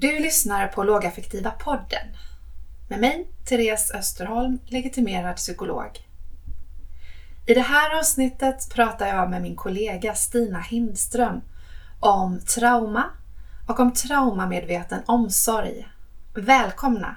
Du lyssnar på Lågaffektiva podden med mig, Therese Österholm, legitimerad psykolog. I det här avsnittet pratar jag med min kollega Stina Hindström om trauma och om traumamedveten omsorg. Välkomna!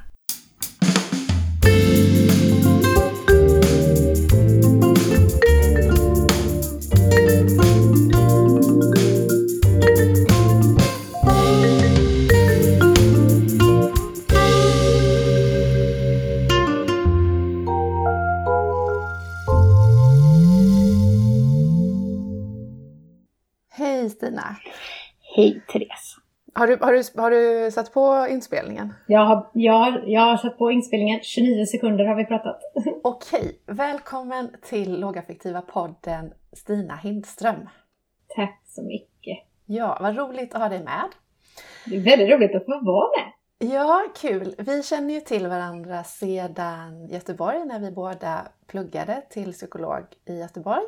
Hej Therese! Har du, har, du, har du satt på inspelningen? Jag har, jag, har, jag har satt på inspelningen, 29 sekunder har vi pratat. Okej, välkommen till Lågaffektiva podden Stina Hindström. Tack så mycket! Ja, vad roligt att ha dig med. Det är väldigt roligt att få vara med. Ja, kul! Vi känner ju till varandra sedan Göteborg när vi båda pluggade till psykolog i Göteborg.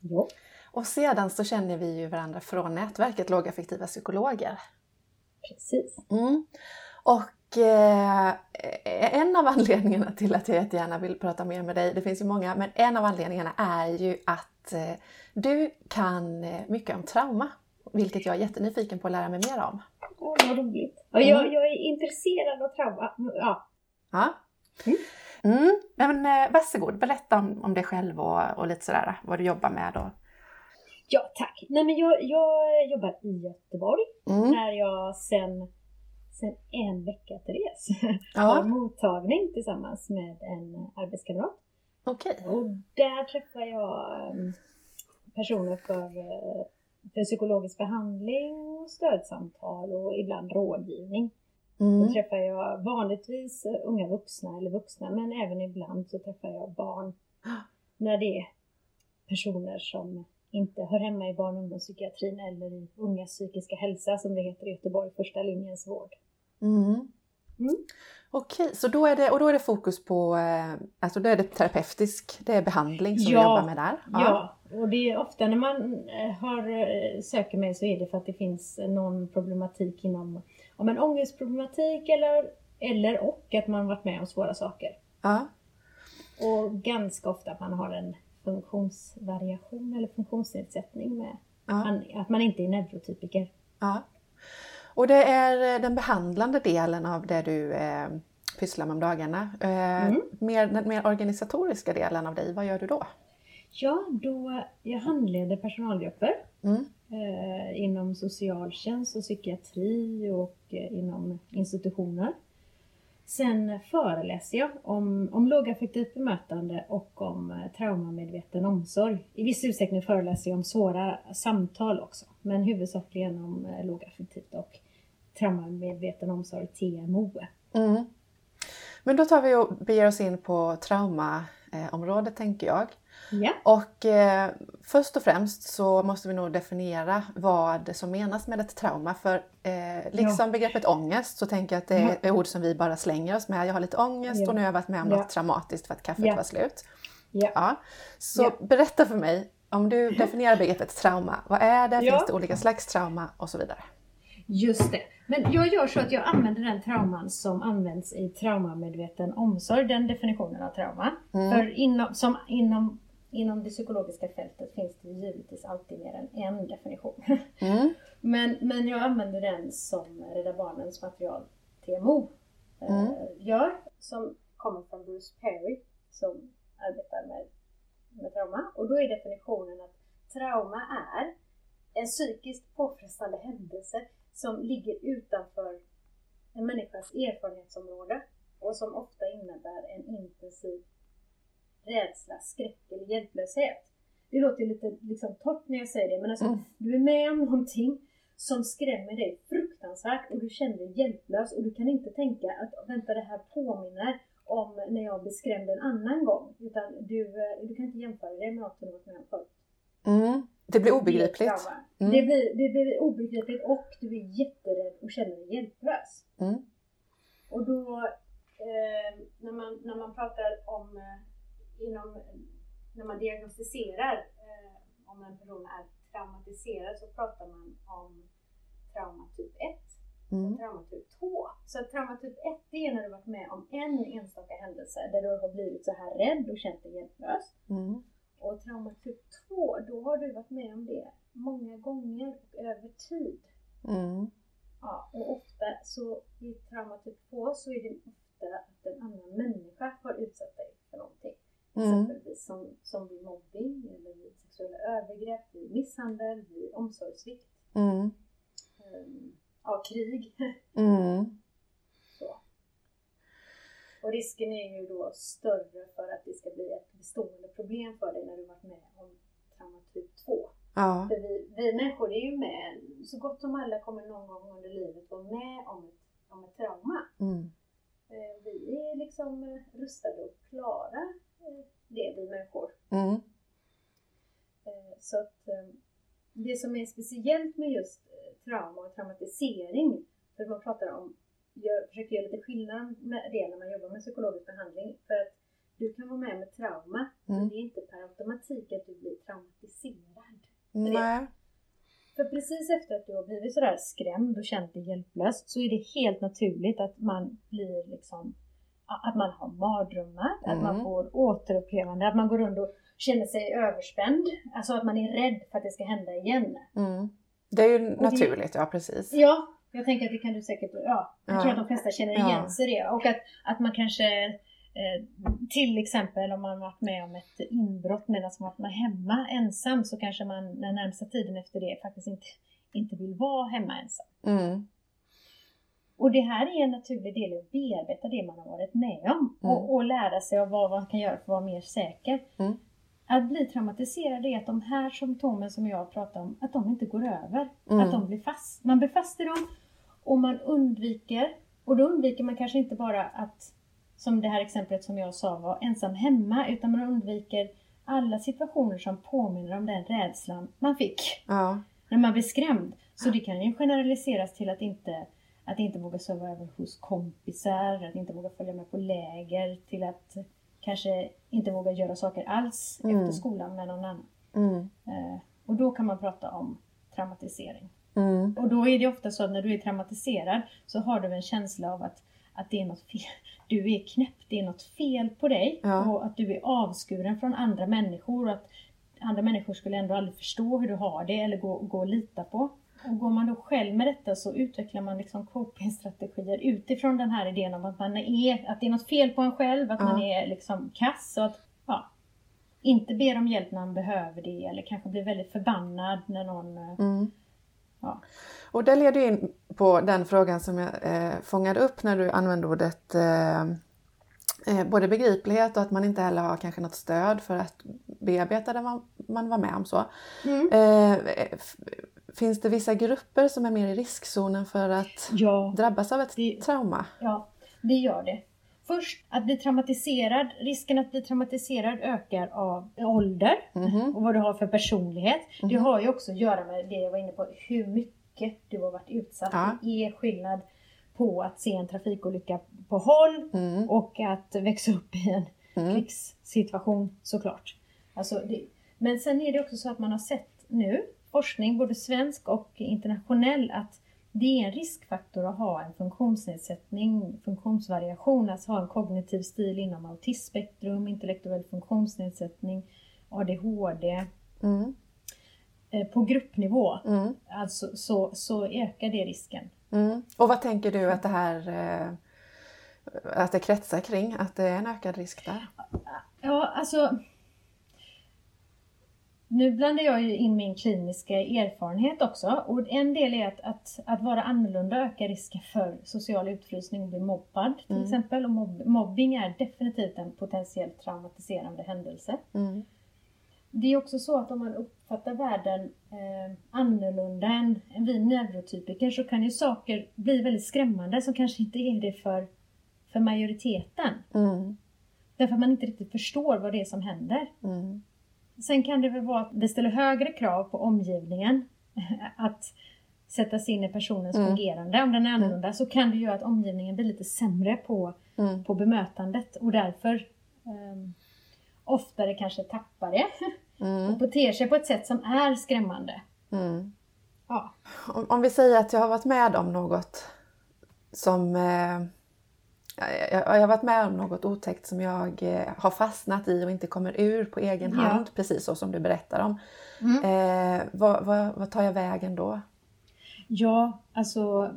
Jo. Och sedan så känner vi ju varandra från nätverket Lågaffektiva psykologer. Precis. Mm. Och eh, en av anledningarna till att jag jättegärna vill prata mer med dig, det finns ju många, men en av anledningarna är ju att eh, du kan eh, mycket om trauma, vilket jag är jättenyfiken på att lära mig mer om. Åh, vad roligt. Och jag, jag är intresserad av trauma. Ja. Ja. Mm. Mm. Men, eh, varsågod, berätta om, om dig själv och, och lite sådär, vad du jobbar med. Och... ja, tack. Nej, men jag, jag jobbar i Göteborg Mm. där jag sen, sen en vecka, Therese, har Ja, mottagning tillsammans med en arbetskamrat. okej. Och där träffar jag em, personer för, eh, för psykologisk behandling, och stödsamtal och ibland rådgivning. Då Mm. träffar jag vanligtvis eh, unga vuxna eller vuxna men även ibland så träffar jag barn när det är personer som inte hör hemma i barn och ungdomspsykiatrin eller i ungas psykiska hälsa som det heter i Göteborg, första linjens vård. Mm. Mm. Okej, så då är, det, och då är det fokus på, eh, alltså då är det terapeutisk, det är behandling som Ja, du jobbar med där? Ja, och det är ofta när man eh, har, eh, söker mig så är det för att det finns någon problematik inom om en ångestproblematik eller, eller och att man varit med om svåra saker. Ja. Och ganska ofta att man har en funktionsvariation eller funktionsnedsättning med ja. att man inte är neurotypiker. ja. Och det är eh, den behandlande delen av det du eh, pysslar med om dagarna. Eh, Mm. mer, den mer organisatoriska delen av dig, vad gör du då? Ja, då jag handleder personalgrupper Mm. eh, inom socialtjänst och psykiatri och eh, inom institutioner. Sen föreläser jag om, om lågaffektivt bemötande och om eh, traumamedveten omsorg. I viss utsträckning föreläser jag om svåra samtal också, men huvudsakligen om eh, lågaffektivt och traumamedveten omsorg, TMO. Mm. Men då tar vi och beger oss in på trauma traumaområdet tänker jag. Ja, Och eh, först och främst så måste vi nog definiera vad som menas med ett trauma. För eh, liksom begreppet ångest så tänker jag att det är Ja. ord som vi bara slänger oss med. Jag har lite ångest Ja. och nu har jag varit med om Ja. något traumatiskt för att kaffet Ja. var slut. ja. Ja. Så Ja. berätta för mig, om du definierar begreppet trauma, vad är det? Ja. Finns det olika slags trauma? Och så vidare. Just det. Men jag gör så att jag använder den trauman som används i traumamedveten omsorg, den definitionen av trauma. Mm. För inom, som inom, inom det psykologiska fältet finns det givetvis alltid mer än en definition. Mm. Men, men jag använder den som Rädda Barnens material TMO eh, Mm. gör, som kommer från Bruce Perry som arbetar med, med trauma. Och då är definitionen att trauma är en psykiskt påfrestande händelse som ligger utanför en människas erfarenhetsområde och som ofta innebär en intensiv rädsla, skräck eller hjälplöshet. Det låter lite liksom, torrt när jag säger det men alltså, Mm. du är med om någonting som skrämmer dig fruktansvärt och du känner dig hjälplös och du kan inte tänka att vänta det här påminner om när jag blev skrämd en annan gång. Utan du, eh, du kan inte jämföra det med något du varit med om förut. Mm. Det blir obegripligt. Mm. det, blir, det blir obegripligt och du är jätterädd och känner dig hjälplös. Mm. Och då eh, när, man, när man pratar om eh, inom, när man diagnostiserar eh, om en person är traumatiserad så pratar man om trauma typ 1. och trauma typ 2. Så trauma typ 1 det är när du varit med om en enstaka händelse där du har blivit så här rädd och känt dig hjälplös. Mm. Och trauma typ 2, då har du varit med om det många gånger och över tid. Mm. Ja, och ofta så i trauma typ 2 så är det ofta att en annan människa har utsatt dig för någonting. Mm. Exempelvis som, som vid mobbing eller vid sexuella övergrepp, vid misshandel, vid omsorgssvikt, Mm. ehm, ja, krig. Mm. Och risken är ju då större för att det ska bli ett bestående problem för dig när du varit med om trauma typ 2. Ja. För vi, vi människor är ju med, så gott som alla kommer någon gång under livet vara med om ett, om ett trauma. Mm. Eh, Vi är liksom eh, rustade att klara eh, det, vi människor. Mm. Så att det som är speciellt med just trauma och traumatisering, för man pratar om, jag försöker göra lite skillnad med det när man jobbar med psykologisk behandling, för att du kan vara med med trauma, men Mm. det är inte per automatik att du blir traumatiserad. Nej. För precis efter att du har blivit sådär skrämd och känt dig hjälplös så är det helt naturligt att man blir liksom att man har mardrömmar, att man Mm. får återupplevande, att man går runt och känner sig överspänd. Alltså att man är rädd för att det ska hända igen. Mm. Det är ju det- naturligt, ja precis. Ja, jag tänker att det kan du säkert, ja, jag Ja. tror att de flesta känner igen sig i det. Och att, att man kanske eh, till exempel om man varit med om ett inbrott medan man varit hemma ensam så kanske man den närmsta tiden efter det faktiskt inte, inte vill vara hemma ensam. Mm. Och det här är en naturlig del i att bearbeta det man har varit med om Mm. och, och lära sig av vad man kan göra för att vara mer säker. Mm. Att bli traumatiserad är att de här symptomen som jag pratar om, att de inte går över. Mm. Att de blir fast. Man blir fast i dem och man undviker, och då undviker man kanske inte bara att, som det här exemplet som jag sa, vara ensam hemma, utan man undviker alla situationer som påminner om den rädslan man fick Ja. när man blir skrämd. Så det kan ju generaliseras till att inte, att inte våga sova över hos kompisar, att inte våga följa med på läger, till att kanske inte våga göra saker alls Mm. efter skolan med någon annan. Mm. Eh, och då kan man prata om traumatisering. Mm. Och då är det ofta så att när du är traumatiserad så har du en känsla av att, att det är något fel. Du är knäpp, det är något fel på dig Ja. och att du är avskuren från andra människor och att andra människor skulle ändå aldrig förstå hur du har det eller gå, gå och lita på. Och går man då själv med detta så utvecklar man liksom copingstrategier utifrån den här idén om att man är, att det är något fel på en själv, att Ja. man är liksom kass och att, ja, inte ber om hjälp när man behöver det eller kanske blir väldigt förbannad när någon eh, Mm. Ja. Och det leder in på den frågan som jag eh, fångade upp när du använde ordet eh, eh, både begriplighet och att man inte heller har kanske något stöd för att bearbeta det man, man var med om. så. Mm. Eh, f- finns det vissa grupper som är mer i riskzonen för att Ja, drabbas av ett Det- trauma? ja, det gör det. Först, att bli traumatiserad. Risken att bli traumatiserad ökar av ålder Mhm. och vad du har för personlighet. Det Mhm. har ju också att göra med det jag var inne på, hur mycket du har varit utsatt. Ja. Det är skillnad på att se en trafikolycka på håll Mm. och att växa upp i en Mm. krigssituation såklart. Alltså det, men sen är det också så att man har sett nu, forskning både svensk och internationell, att det är en riskfaktor att ha en funktionsnedsättning, funktionsvariation, alltså ha en kognitiv stil inom autismspektrum, intellektuell funktionsnedsättning, ADHD. Mm. Eh, På gruppnivå Mm. alltså, så, så ökar det risken. Mm. Och vad tänker du att det här eh, att det kretsar kring? Att det är en ökad risk där? Ja, alltså. Nu blandar jag ju in min kliniska erfarenhet också. Och en del är att, att, att vara annorlunda ökar risken för social utfrysning och bli mobbad till Mm. exempel. Och mobb, mobbing är definitivt en potentiellt traumatiserande händelse. Mm. Det är också så att om man uppfattar världen eh, annorlunda än, än vi neurotypiker så kan ju saker bli väldigt skrämmande som kanske inte är det för, för majoriteten. Mm. Därför att man inte riktigt förstår vad det är som händer. Mm. Sen kan det väl vara att det ställer högre krav på omgivningen att sätta sig in i personens Mm. fungerande. Om den är annorlunda så kan det göra att omgivningen blir lite sämre på, Mm. på bemötandet och därför um, oftare kanske tappar det Mm. och beter sig på ett sätt som är skrämmande. Mm. Ja. Om, om vi säger att jag har varit med om något som eh, jag, jag har varit med om något otäckt som jag eh, har fastnat i och inte kommer ur på egen Ja. hand, precis så som du berättar om. Mm. Eh, vad, vad, vad tar jag vägen då? Ja, alltså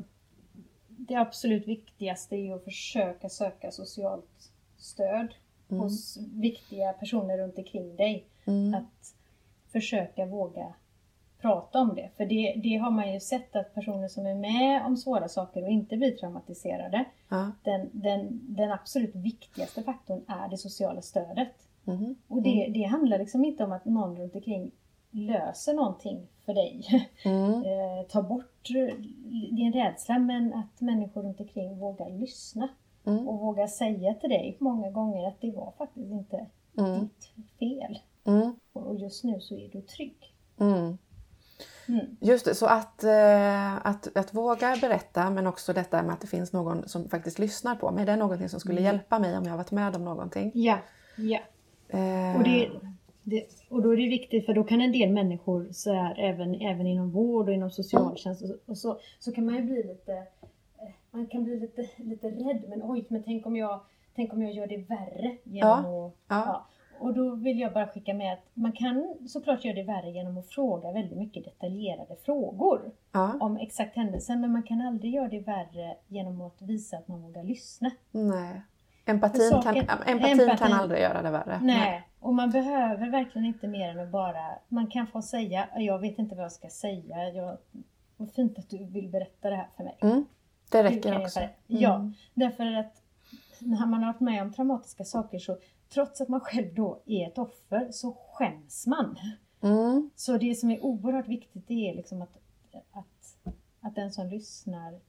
det absolut viktigaste är att försöka söka socialt stöd Mm. hos viktiga personer runt omkring dig. Mm. Att försöka våga prata om det. För det, det har man ju sett att personer som är med om svåra saker och inte blir traumatiserade, Ja. den, den, den absolut viktigaste faktorn är det sociala stödet. Mhm. Och det, det handlar liksom inte om att någon runt omkring löser någonting för dig. Mm. eh, ta bort eh, din rädsla men att människor runt omkring vågar lyssna Mm. och vågar säga till dig många gånger att det var faktiskt inte Mm. ditt fel. Mm. Och just nu så är du trygg. Mm. Mm. Just det, så att, eh, att, att våga berätta men också detta med att det finns någon som faktiskt lyssnar på mig. Det är någonting som skulle Mm. hjälpa mig om jag har varit med om någonting. Ja, ja. Eh, Och, det, det, och då är det viktigt för då kan en del människor så här, även, även inom vård och inom socialtjänst och, och så, så kan man ju bli lite eh, man kan bli lite, lite rädd men oj, men tänk om jag, tänk om jag gör det värre genom att ja. Ja. Och då vill jag bara skicka med att man kan såklart göra det värre genom att fråga väldigt mycket detaljerade frågor Ja, om exakt händelsen men man kan aldrig göra det värre genom att visa att man vågar lyssna. nej. Empatin, För kan, saken- empatin kan empatin- aldrig göra det värre. Nej, och man behöver verkligen inte mer än att bara, man kan få säga, jag vet inte vad jag ska säga, jag, vad fint att du vill berätta det här för mig. Mm, det räcker också. det? Ja. Mm. Därför att när man har varit med om traumatiska saker så trots att man själv då är ett offer så skäms man. Mm. Så det som är oerhört viktigt det är liksom att, att, att den som lyssnar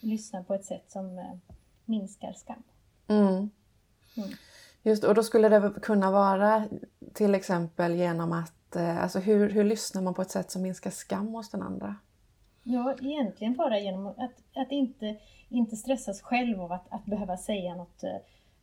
lyssnar på ett sätt som eh, minskar skam. Mm. Mm. Just och då skulle det kunna vara till exempel genom att, eh, alltså hur, hur lyssnar man på ett sätt som minskar skam hos den andra? Ja, egentligen bara genom att, att inte, inte stressas själv av att, att behöva säga något, eh,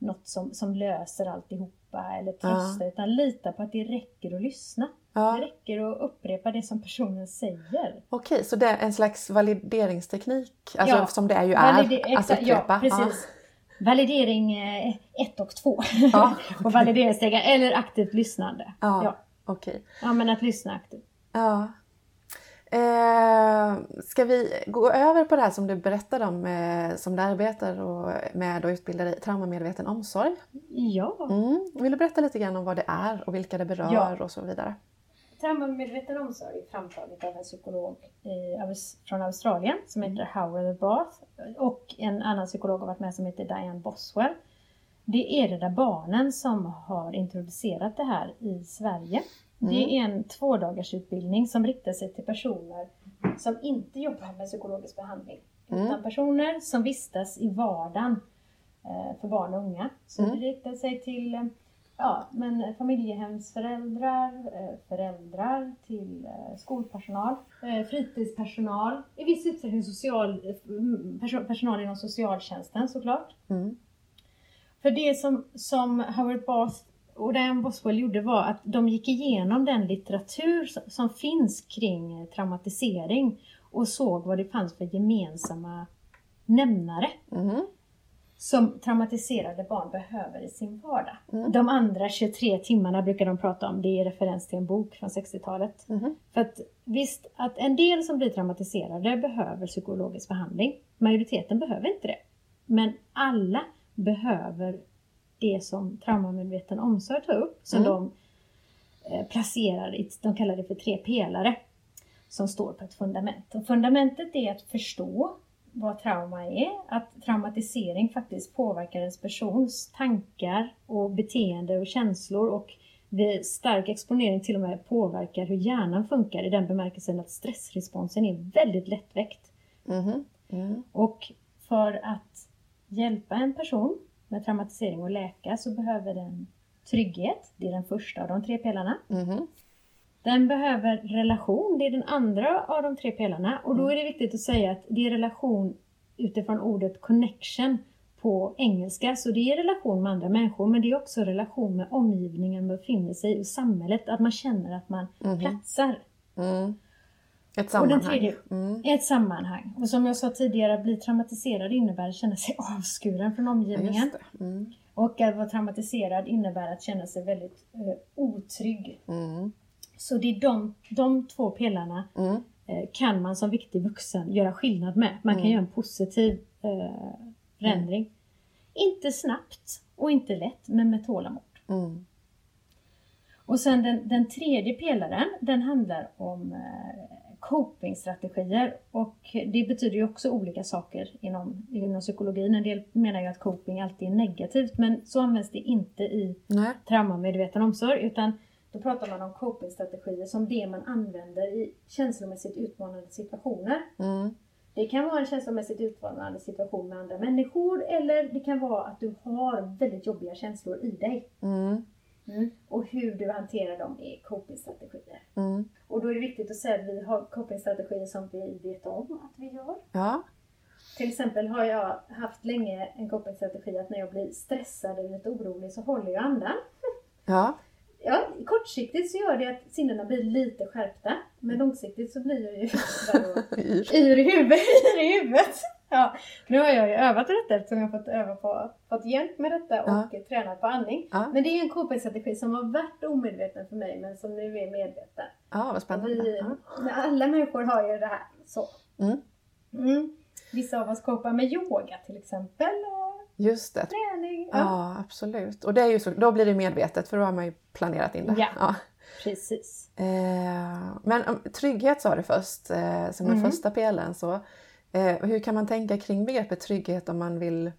något som, som löser alltihopa eller trösta, utan lita på att det räcker att lyssna. Det Ja, räcker att upprepa det som personen säger. Okej, så det är en slags valideringsteknik, alltså Ja, som det ju är, att upprepa. ja, precis. Validering 1 och 2. Ja. och valideringsstegen, eller aktivt lyssnande. Ja, Ja. okej. ja, men att lyssna aktivt. Ja. Eh, ska vi gå över på det här som du berättade om, eh, som du arbetar och med och utbildar i traumamedveten omsorg? Ja. Mm. Vill du berätta lite grann om vad det är och vilka det berör Ja. och så vidare? Traumamedveten omsorg är framtaget av en psykolog i, från Australien som heter Howard Bath och en annan psykolog har varit med som heter Diane Boswell. Det är Rädda Barnen som har introducerat det här i Sverige. Det är en tvådagarsutbildning som riktar sig till personer som inte jobbar med psykologisk behandling. Mm. Utan personer som vistas i vardagen eh, för barn och unga. Så Mm. det riktar sig till eh, ja, men familjehemsföräldrar, eh, föräldrar till skolpersonal, fritidspersonal, i viss utsträckning social, mm, perso- personal inom socialtjänsten såklart. Mm. För det som, som Howard Bath och Diane Boswell gjorde var att de gick igenom den litteratur som, finns kring eh, traumatisering och såg vad det fanns för gemensamma nämnare Mhm. som traumatiserade barn behöver i sin vardag. Mm. De andra 23 timmarna brukar de prata om, det är referens till en bok från 60-talet. Mhm. För att visst, att en del som blir traumatiserade behöver psykologisk behandling. Majoriteten behöver inte det. Men alla behöver det som traumamedveten omsorg tar upp, som Mm. de eh, placerar i, de kallar det för tre pelare, som står på ett fundament. Och fundamentet är att förstå vad trauma är, att traumatisering faktiskt påverkar ens persons tankar och beteende och känslor och vid stark exponering till och med påverkar hur hjärnan funkar i den bemärkelsen att stressresponsen är väldigt lättväckt. Mhm. Mm. Och för att hjälpa en person med traumatisering och läka så behöver den trygghet, det är den första av de tre pelarna. Mhm. Den behöver relation, det är den andra av de tre pelarna. Och då är det viktigt att säga att det är relation utifrån ordet connection på engelska. Så det är relation med andra människor men det är också relation med omgivningen man befinner sig i och samhället. Att man känner att man Mhm. platsar. Mm. Ett Och sammanhang. den tredje, Mm. ett sammanhang. Och som jag sa tidigare, att bli traumatiserad innebär att känna sig avskuren från Ja, omgivningen. det. Mm. Och att vara traumatiserad innebär att känna sig väldigt eh, otrygg. Mm. Så det är de, de två pelarna Mm. eh, kan man som viktig vuxen göra skillnad med. Man kan Mm. göra en positiv eh, förändring. Inte snabbt och inte lätt, men med tålamod. Mm. Och sen den, den tredje pelaren, den handlar om eh, copingstrategier. Och det betyder ju också olika saker inom, inom psykologin. En del menar ju att coping alltid är negativt, men så används det inte i Nej. traumamedveten omsorg. Utan då pratar man om copingstrategier som det man använder i känslomässigt utmanande situationer. Mm. Det kan vara en känslomässigt utmanande situation med andra människor eller det kan vara att du har väldigt jobbiga känslor i dig. Mm. Och hur du hanterar dem är copingstrategier. Mm. Och då är det viktigt att säga att vi har copingstrategier som vi vet om att vi gör. Ja. Till exempel har jag haft länge en copingstrategi att när jag blir stressad eller lite orolig så håller jag andan. Ja. Ja, kortsiktigt så gör det att sinnena blir lite skärpta. Men långsiktigt så blir jag ju yr i huvudet. Ja, nu har jag ju övat detta eftersom jag har fått öva på, fått hjälp med detta och Ja. tränat på andning. Ja. Men det är en copingstrategi som har varit omedveten för mig men som nu är medveten. ja, vad spännande. Vi, Ja. Alla människor har ju det här. Så. Mm. Mm. Vissa av oss kopar med yoga till exempel. Och Just det. träning. Ja. Ja, absolut. Och det är ju så, då blir det medvetet för då har man ju planerat in det. Ja. Precis. Eh, men trygghet sa du först, eh, som den Mm. första pelaren. Så, hur kan man tänka kring begreppet trygghet om man vill,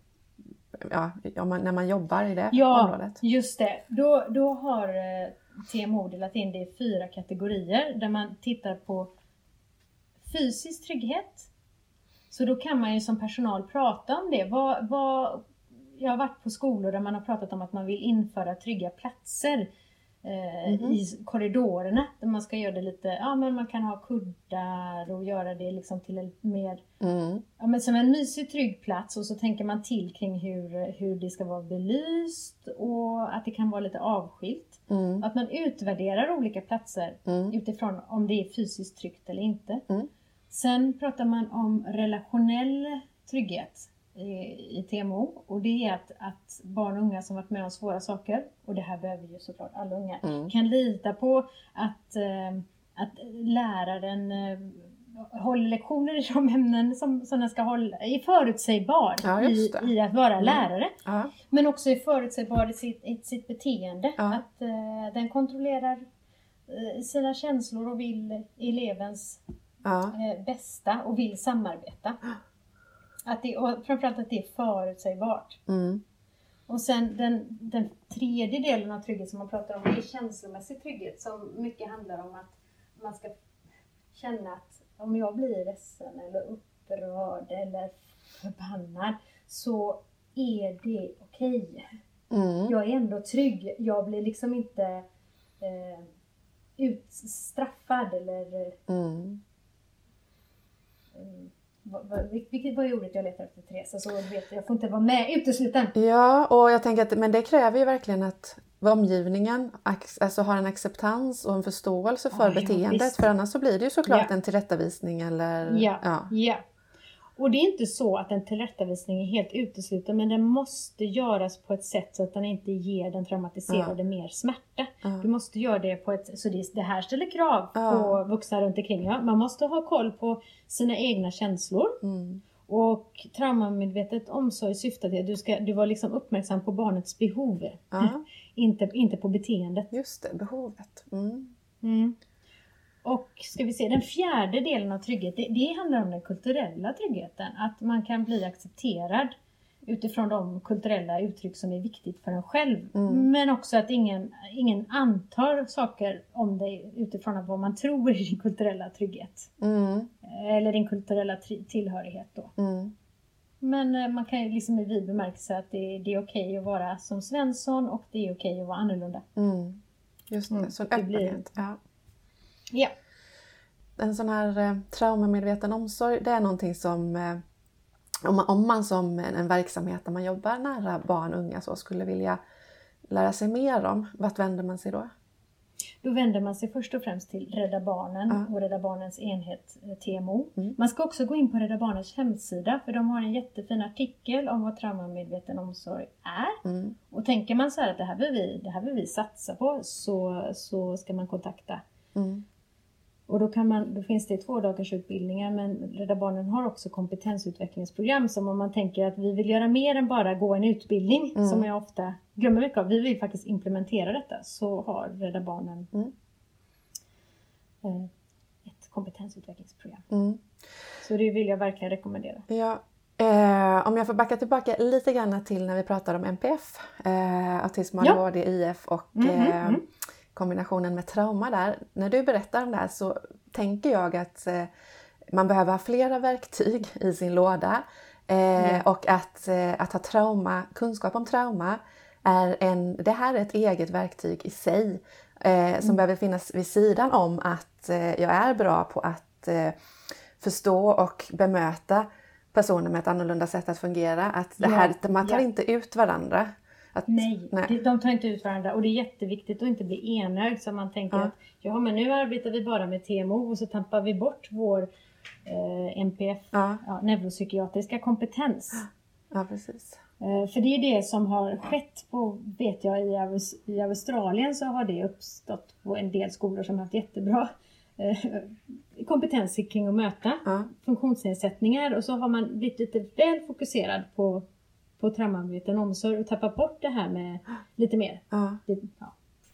ja, man, när man jobbar i det Ja, området? just det. Då, då har eh, TMO delat in det i fyra kategorier där man tittar på fysisk trygghet. Så då kan man ju som personal prata om det. Vad, vad, jag har varit på skolor där man har pratat om att man vill införa trygga platser eh, Mhm. i korridorerna. Där man ska göra det lite, ja men man kan ha kuddar och göra det liksom till en mer Mm. Ja, men som en mysig trygg plats och så tänker man till kring hur, hur det ska vara belyst och att det kan vara lite avskilt. Mm. Att man utvärderar olika platser Mm. utifrån om det är fysiskt tryggt eller inte. Mm. Sen pratar man om relationell trygghet i, TMO och det är att, att barn och unga som varit med om svåra saker, och det här behöver ju såklart alla unga, Mm. kan lita på att, eh, att läraren eh, håller lektioner i de ämnen som, som den ska hålla, är förutsägbar Ja, i, i att vara Mm. lärare. Ja. Men också är förutsägbar i sitt, i sitt beteende. Ja. Att eh, den kontrollerar eh, sina känslor och vill elevens eh, bästa och vill samarbeta. Att det, och framförallt att det är förutsägbart. Mm. Och sen den, den tredje delen av trygghet som man pratar om, det är känslomässig trygghet som mycket handlar om att man ska känna att om jag blir ledsen eller upprörd eller förbannad så är det okej. Mm. Jag är ändå trygg. Jag blir liksom inte eh, utstraffad eller Mm. mm, vad, vilket var ordet jag letar efter Therese? Så vet jag, jag får inte vara med utesluten. Ja, och jag tänker att men det kräver ju verkligen att omgivningen alltså har en acceptans och en förståelse för Ja, ja, beteendet. visst. för annars så blir det ju såklart Ja. en tillrättavisning eller... Ja. Ja. Ja. Och det är inte så att en tillrättavisning är helt utesluten men den måste göras på ett sätt så att den inte ger den traumatiserade mer smärta. Ja. Du måste göra det på ett, så det, det här ställer krav Ja. på vuxna runt omkring. Ja. Man måste ha koll på sina egna känslor. Mm. Och traumamedvetet omsorg syftar till att du ska du var liksom uppmärksam på barnets behov. ja, Inte, inte på beteendet. just det, behovet. Mm. Mm. Och ska vi se, den fjärde delen av trygghet, det, det handlar om den kulturella tryggheten. Att man kan bli accepterad utifrån de kulturella uttryck som är viktigt för en själv. Mm. Men också att ingen, ingen antar saker om dig utifrån vad man tror är din kulturella trygghet. Mm. Eller din kulturella tillhörighet då. Mm. Men eh, man kan ju liksom i vid bemärkelse att det, det är okej att vara som Svensson och det är okej att vara annorlunda. Mm. Just det, Mm, så en det blir-. Ja. Ja. En sån här eh, traumamedveten omsorg, det är någonting som eh, om man, om man som en, en verksamhet där man jobbar nära barn och unga så skulle vilja lära sig mer om, vart vänder man sig då? då vänder man sig först och främst till Rädda Barnen Ja. och Rädda Barnens enhet eh, TMO. Mm. Man ska också gå in på Rädda Barnens hemsida för de har en jättefin artikel om vad traumamedveten omsorg är. Mm. Och tänker man så här att det här vill vi, det här vill vi satsa på så, så ska man kontakta. Mm. Och då, kan man, då finns det två dagars utbildningar men Rädda Barnen har också kompetensutvecklingsprogram som om man tänker att vi vill göra mer än bara gå en utbildning Mm. som jag ofta glömmer mycket av. Vi vill faktiskt implementera detta så har Rädda Barnen Mm. eh, ett kompetensutvecklingsprogram. Mm. Så det vill jag verkligen rekommendera. Ja. Eh, om jag får backa tillbaka lite grann till när vi pratade om NPF, eh, autism, Ja. ADHD, IF och Mhm, eh, mm. Kombinationen med trauma där. När du berättar om det här så tänker jag att eh, man behöver ha flera verktyg i sin låda Ja. och att, eh, att ha trauma, kunskap om trauma är en, det här är ett eget verktyg i sig som behöver finnas vid sidan om att jag är bra på att förstå och bemöta personer med ett annorlunda sätt att fungera. Att det Ja, här, man tar ja. inte ut varandra. Att, Nej, nej. de tar inte ut varandra och det är jätteviktigt att inte bli enögd så man tänker Ja. att ja men nu arbetar vi bara med TMO och så tappar vi bort vår eh, NPF, Ja, ja, neuropsykiatriska kompetens. ja, precis. Eh, för det är det som har skett på, vet jag, i, Aus- i Australien så har det uppstått på en del skolor som har haft jättebra eh, kompetens kring att möta Ja, funktionsnedsättningar och så har man blivit lite väl fokuserad på, på traumamedveten omsorg och tappat bort det här med lite mer. ja, Det, ja.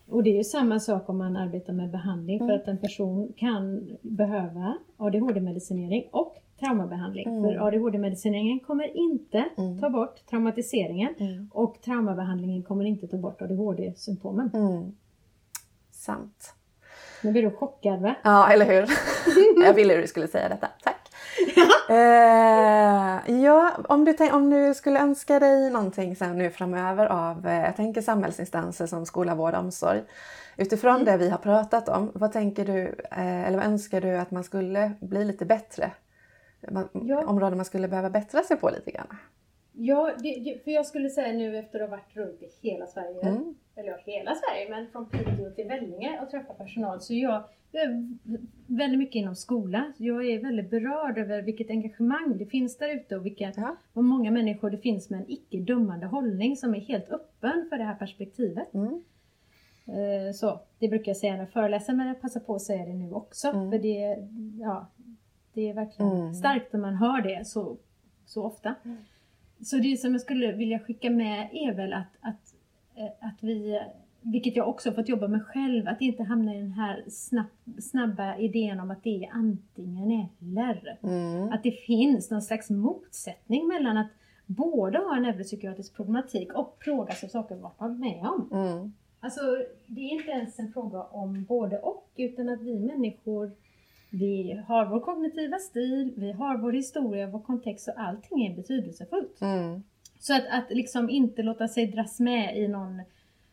Och det är ju samma sak om man arbetar med behandling för Mm. att en person kan behöva ADHD-medicinering och traumabehandling. Mm. För ADHD-medicineringen kommer inte Mm. ta bort traumatiseringen mm, och traumabehandlingen kommer inte ta bort ADHD-symptomen. mm. Sant. Nu blir du chockad va? Ja, eller hur? jag ville du skulle säga detta. Tack. Eh, ja, om du, om du skulle önska dig någonting sen nu framöver av, eh, jag tänker samhällsinstanser som skola, vård och omsorg. Utifrån Mm. det vi har pratat om, vad tänker du, eh, eller vad önskar du att man skulle bli lite bättre? Man, Ja. Områden man skulle behöva bättra sig på lite grann. Ja, det, det, för jag skulle säga nu efter att ha varit runt i hela Sverige, Mm. Eller hela Sverige, men från Piteå till Vellinge och träffa personal, så jag, jag är väldigt mycket inom skola. Jag är väldigt berörd över vilket engagemang det finns där ute och vilka, Ja. vad många människor det finns med en icke-dömande hållning som är helt öppen för det här perspektivet. Mm. Eh, Så, det brukar jag säga när jag föreläser, men jag passar på att säga det nu också. Mm. För det, ja, det är verkligen Mm. starkt när man hör det så, så ofta. Mm. Så det som jag skulle vilja skicka med är väl att, att, att vi, vilket jag också fått jobba med själv, att inte hamna i den här snabb, snabba idén om att det är antingen eller. Mm. Att det finns någon slags motsättning mellan att både ha en neuropsykiatrisk problematik och plågas av saker vi varit med om. Mm. Alltså, det är inte ens en fråga om både och, utan att vi människor, vi har vår kognitiva stil, vi har vår historia, vår kontext och allting är betydelsefullt. Mm. Så att, att liksom inte låta sig dras med i någon,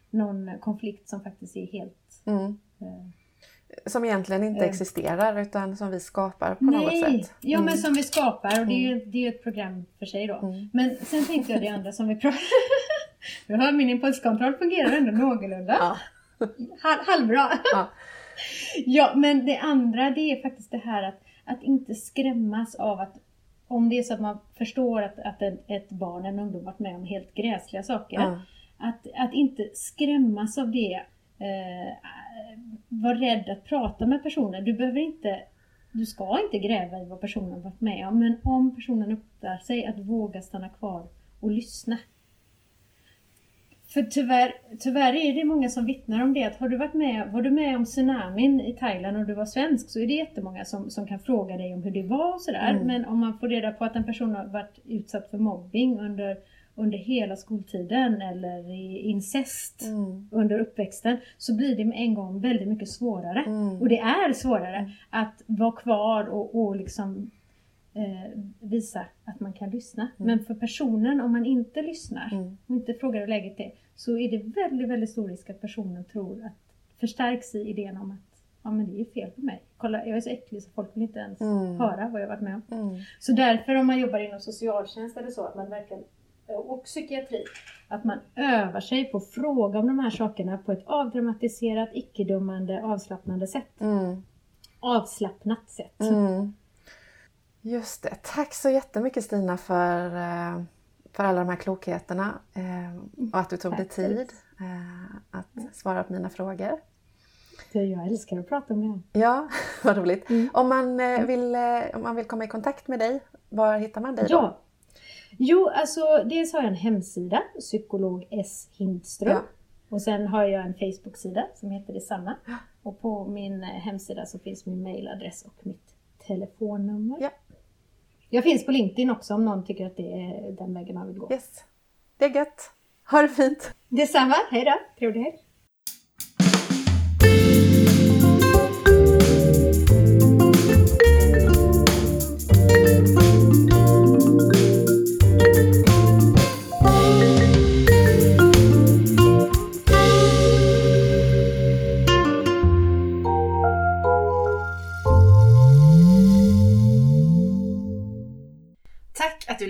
någon konflikt som faktiskt är helt... Mm. Eh, Som egentligen inte Eh. existerar utan som vi skapar på något nej! sätt. Ja, men Mm. som vi skapar och det är ju det är ju ett program för sig då. Mm. Men sen tänkte jag det andra som vi pratar Du hör min impulskontroll fungerar ändå någorlunda. Ja. Hal, halvbra. Ja. ja, men det andra det är faktiskt det här att, att inte skrämmas av att om det är så att man förstår att, att en, ett barn, en ungdom varit med om helt gräsliga saker. Ja. Att, att inte skrämmas av det. Eh, var rädd att prata med personen. Du behöver inte du ska inte gräva i vad personen varit med om, men om personen öppnar sig, att våga stanna kvar och lyssna. För tyvärr, tyvärr är det många som vittnar om det att har du varit med, var du med om tsunamin i Thailand och du var svensk så är det jättemånga som, som kan fråga dig om hur det var och sådär. Mm. Men om man får reda på att en person har varit utsatt för mobbing under, under hela skoltiden eller i incest Mm. under uppväxten så blir det med en gång väldigt mycket svårare. Mm. Och det är svårare Mm. att vara kvar och, och liksom eh, visa att man kan lyssna. Men för personen, om man inte lyssnar Mm. och inte frågar hur läget är, så är det väldigt, väldigt stor risk att personen tror att förstärks i idén om att ja men det är fel på mig. Kolla, jag är så äcklig så folk vill inte ens Mm. höra vad jag varit med om. Mm. Så därför om man jobbar inom socialtjänst eller så, att man verkligen och psykiatri. Att man övar sig på att fråga om de här sakerna på ett avdramatiserat, icke-dömande, avslappnande sätt. Mm. Avslappnat sätt. Mm. Just det. Tack så jättemycket Stina för, eh, för alla de här klokheterna eh, och att du tog dig Tack tid eh, att svara på mina frågor. Jag älskar att prata det här. Ja, vad roligt. Mm. Om, man, vill, om man vill komma i kontakt med dig, var hittar man dig då? Ja. Jo, alltså dels har jag en hemsida, psykolog S Hindström. Ja. Och sen har jag en Facebook-sida som heter detsamma. Och på min hemsida så finns min mailadress och mitt telefonnummer. Ja. Jag finns på LinkedIn också om någon tycker att det är den vägen man vill gå. Yes. Det är gött. Ha det fint! Detsamma, hej då! Trevlig helg!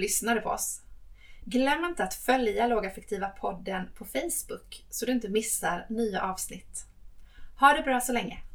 Lyssnade på oss. Glöm inte att följa Lågaffektiva podden på Facebook så du inte missar nya avsnitt. Ha det bra så länge!